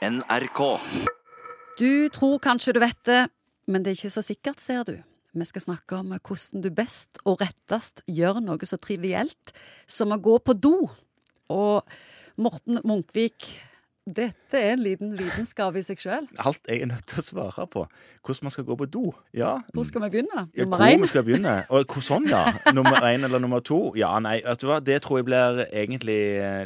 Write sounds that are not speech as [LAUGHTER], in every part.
NRK. Du tror kanskje du vet det, men det er ikke så sikkert, ser du. Vi skal snakke om hvordan du best og rettest gjør noe så trivielt som å gå på do. Og Morten Munkvik, dette er en liten lidenskap i seg sjøl. Alt jeg er nødt til å svare på. Hvordan man skal gå på do. Ja. Hvor skal vi begynne? Ja, Nummer hvor vi skal begynne. Og hvor sånn, ja. Nummer én eller nummer to? Ja, nei, vet du hva? det tror jeg blir egentlig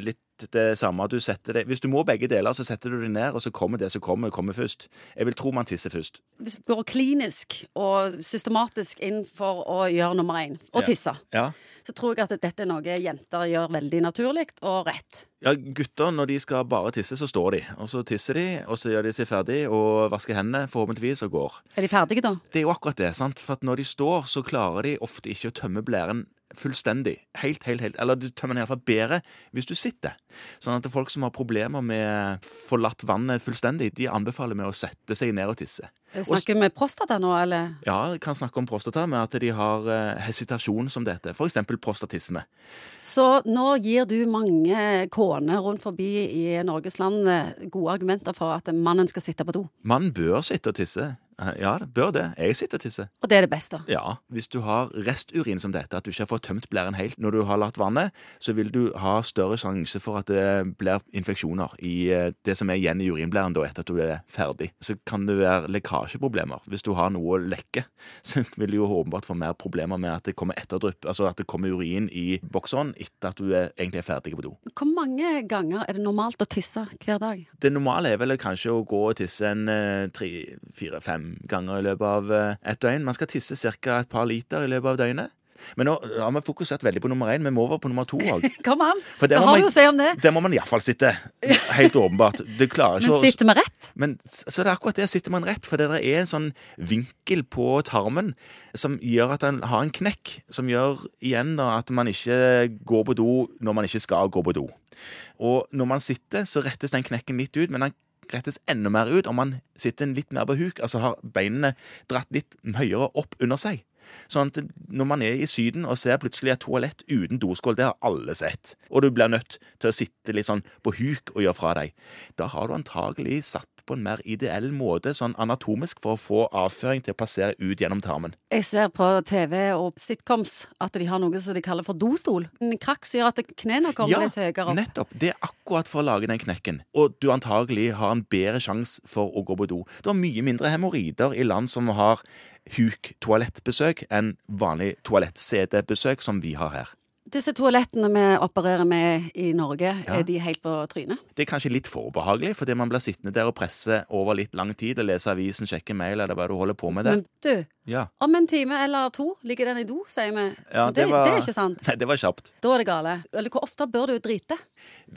litt det samme. Du det. Hvis du må begge deler, så setter du det ned, og så kommer det som kommer, kommer først. Jeg vil tro man tisser først. Hvis vi går klinisk og systematisk inn for å gjøre nummer én, å tisse, Ja. så tror jeg at dette er noe jenter gjør veldig naturlig og rett. Ja, gutter, når de skal bare tisse, så står de. Og så tisser de, og så gjør de seg ferdig og vasker hendene, forhåpentligvis, og går. Er de ferdige, da? Det er jo akkurat det, sant? For at når de står, så klarer de ofte ikke å tømme blæren fullstendig. Helt, helt, helt. Eller du tømmer den iallfall bedre hvis du sitter. Sånn at folk som har problemer med forlatt vannet fullstendig, de anbefaler med å sette seg ned og tisse. Snakker med prostata nå, eller? Ja, jeg kan snakke om prostata med at de har eh, hesitasjon, som det heter. F.eks. prostatisme. Så nå gir du mange koner rundt forbi i Norges land eh, gode argumenter for at mannen skal sitte på do. Mannen bør sitte og tisse. Eh, Ja, det bør det. Jeg sitter og tisser. Og det er det beste. Ja, hvis du har resturin som dette, at du ikke har fått tømt blæren helt når du har latt vannet, så vil du ha større sjanse for at det blir infeksjoner i eh, det som er igjen i urinblæren da etter at du er ferdig. Så kan det være lekkasjeproblemer. Hvis du har noe å lekke, [LAUGHS] så vil du jo åpenbart få mer problemer med at det kommer etterdrypp, altså at det kommer urin i bokseren etter at du er, egentlig er ferdig på do. Hvor mange ganger er det normalt å tisse hver dag? Det normale er vel kanskje å gå og tisse en eh, tre, fire, fem ganger i løpet av eh, et døgn. Man skal tisse ca. et par liter i løpet av døgnet. Men nå har vi fokusert veldig på nummer én, vi må over på nummer to òg. [LAUGHS] Kom an! For der må har man- jo å si om det? Der må man iallfall sitte. Helt åpenbart. Det klarer ikke Men sitter vi rett? men så det er akkurat det sitter man rett, for det er en sånn vinkel på tarmen som gjør at den har en knekk, som gjør igjen da at man ikke går på do når man ikke skal gå på do. Og når man sitter, så rettes den knekken litt ut, men den rettes enda mer ut om man sitter litt mer på huk, altså har beinene dratt litt høyere opp under seg. Sånn at når man er i Syden og ser plutselig et toalett uten doskål, det har alle sett, og du blir nødt til å sitte litt sånn på huk og gjøre fra deg, da har du antagelig satt på en mer ideell måte, sånn anatomisk, for å få avføring til å passere ut gjennom tarmen. Jeg ser på TV og sitcoms at de har noe som de kaller for dostol. En krakk som gjør at knærne kommer litt høyere opp. nettopp. Det er akkurat for å lage den knekken. Og du antagelig har en bedre sjanse for å gå på do. Du har mye mindre hemoroider i land som har huk-toalettbesøk enn vanlig toalett-CD-besøk som vi har her. Disse toalettene vi opererer med i Norge, Ja. er de helt på trynet? Det er kanskje litt for ubehagelig, fordi man blir sittende der og presse over litt lang tid og lese avisen, sjekke mail eller hva du holder på med der. Men du, Ja. om en time eller to ligger den i do, sier vi. Ja, det, det var- det er ikke sant. [LAUGHS] Nei, det var kjapt. Da er det gale. Eller hvor ofte bør du drite?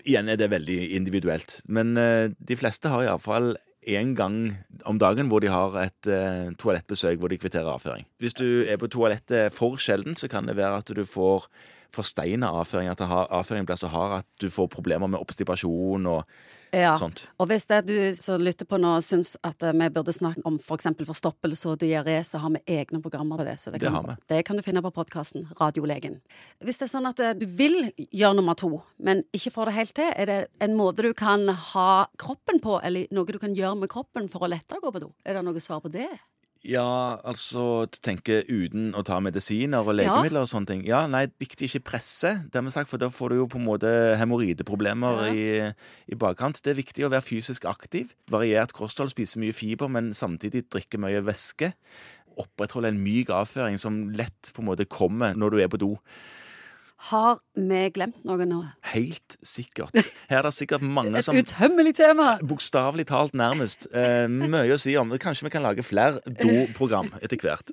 Igjen er det veldig individuelt, men uh, de fleste har iallfall én gang om dagen hvor de har et eh, toalettbesøk hvor de kvitterer avføring. Hvis du er på toalettet for sjelden, så kan det være at du får forsteina avføring, at avføringen blir så hard at du får problemer med oppstipasjon og Ja. sånt. Og hvis det er du som lytter på nå syns at eh, vi burde snakke om f.eks. For forstoppelse og diaré, så har vi egne programmer til det. Så det, Det kan, vi. det kan du finne på podkasten Radiolegen. Hvis det er sånn at eh, du vil gjøre nummer to, men ikke får det helt til, er det en måte du kan ha kroppen på, eller noe du kan gjøre med kroppen for å lettere gå på do? Er det noe svar på det? Ja, altså du tenker uten å ta medisiner og legemidler og sånne ting. Ja, nei, viktig ikke presse, vi sagt, for da får du jo på en måte hemoroideproblemer i, i bakkant. Det er viktig å være fysisk aktiv. Variert kosthold, spise mye fiber, men samtidig drikke mye væske. Opprettholde en myk avføring som lett på en måte kommer når du er på do. Har vi glemt noe nå? Helt sikkert. Her er det sikkert mange Et som utømmelig tema! Bokstavelig talt, nærmest. Eh, mye å si om. Kanskje vi kan lage flere [LAUGHS] doprogram etter hvert.